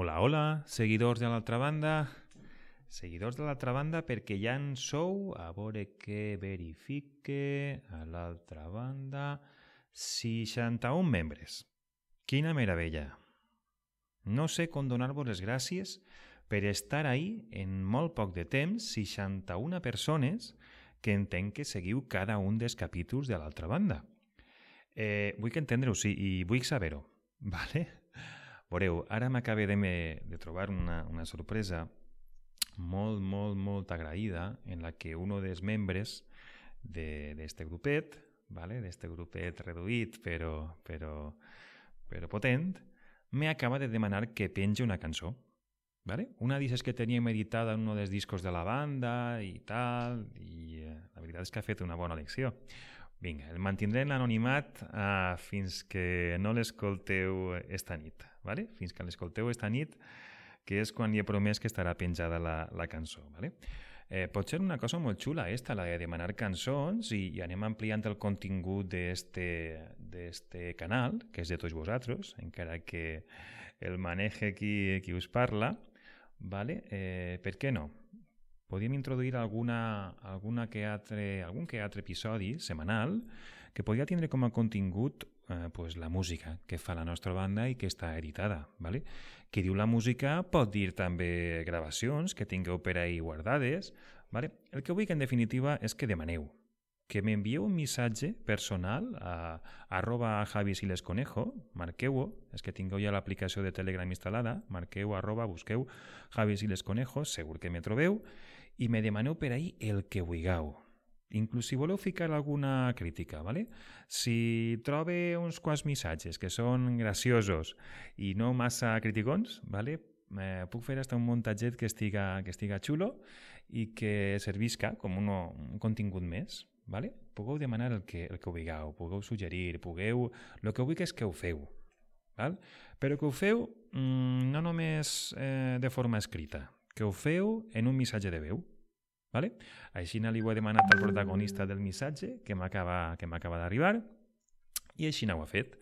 Hola, hola, seguidors de l'altra banda. Seguidors de l'altra banda perquè ja en sou, a veure què verifique a l'altra banda, 61 membres. Quina meravella. No sé com donar-vos les gràcies per estar ahí en molt poc de temps, 61 persones que entenc que seguiu cada un dels capítols de l'altra banda. Eh, vull que entendre-ho, sí, i vull saber-ho, vale? Veureu, ara m'acaba de, de trobar una, una sorpresa molt, molt, molt agraïda en la que un dels membres d'aquest de, grupet, vale? d'aquest grupet reduït però, però, però potent, me acaba de demanar que pengi una cançó. ¿vale? Una d'aquestes que tenia meditada en un dels discos de la banda i tal, i eh, la veritat és que ha fet una bona elecció. Vinga, el mantindré en l'anonimat uh, fins que no l'escolteu esta nit, ¿vale? fins que l'escolteu esta nit, que és quan li he promès que estarà penjada la, la cançó. ¿vale? Eh, pot ser una cosa molt xula esta, la de demanar cançons i, i anem ampliant el contingut d'este canal, que és de tots vosaltres, encara que el maneje qui, qui us parla, ¿vale? Eh, per què no? Podríem introduir alguna, alguna que altre, algun que altre episodi setmanal que podria tindre com a contingut eh, pues, la música que fa la nostra banda i que està editada. ¿vale? Qui diu la música pot dir també gravacions que tingueu per ahí guardades. ¿vale? El que vull que en definitiva és que demaneu que m'envieu un missatge personal a, arroba Javi Siles Conejo, marqueu-ho, és que tingueu ja l'aplicació de Telegram instal·lada, marqueu arroba, busqueu Javi Siles Conejo, segur que me trobeu, i me demaneu per ahir el que vulgueu. Inclús si voleu ficar alguna crítica, ¿vale? si trobe uns quants missatges que són graciosos i no massa criticons, ¿vale? eh, puc fer hasta un muntatget que estiga, que estiga xulo i que servisca com un, un contingut més. ¿vale? Pugueu demanar el que, el que vulgueu, pugueu suggerir, pugueu... El que vull és que ho feu. Val? Però que ho feu mmm, no només eh, de forma escrita, que ho feu en un missatge de veu. Vale? Així li ho he demanat al protagonista del missatge que m'acaba d'arribar i així ho ha fet.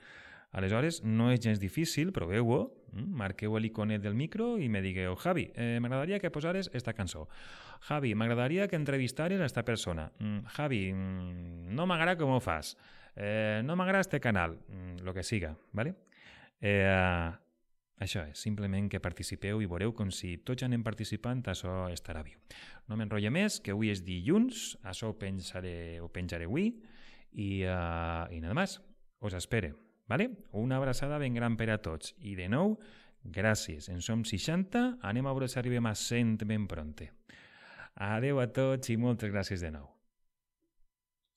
Aleshores, no és gens difícil, proveu-ho, mm, marqueu l'iconet del micro i me digueu Javi, eh, m'agradaria que posares esta cançó. Javi, m'agradaria que entrevistares a esta persona. Mm, Javi, mm, no m'agrada com ho fas. Eh, no m'agrada este canal. Mm, lo que siga, ¿vale? Eh, això és, simplement que participeu i veureu com si tots anem participant, això estarà viu. No m'enrotlla més, que avui és dilluns, això ho penjaré, ho penjaré avui, i, uh, i nada més. Us espere, ¿vale? Una abraçada ben gran per a tots. I de nou, gràcies. En som 60, anem a veure si arribem a 100 ben pronte. Adeu a tots i moltes gràcies de nou.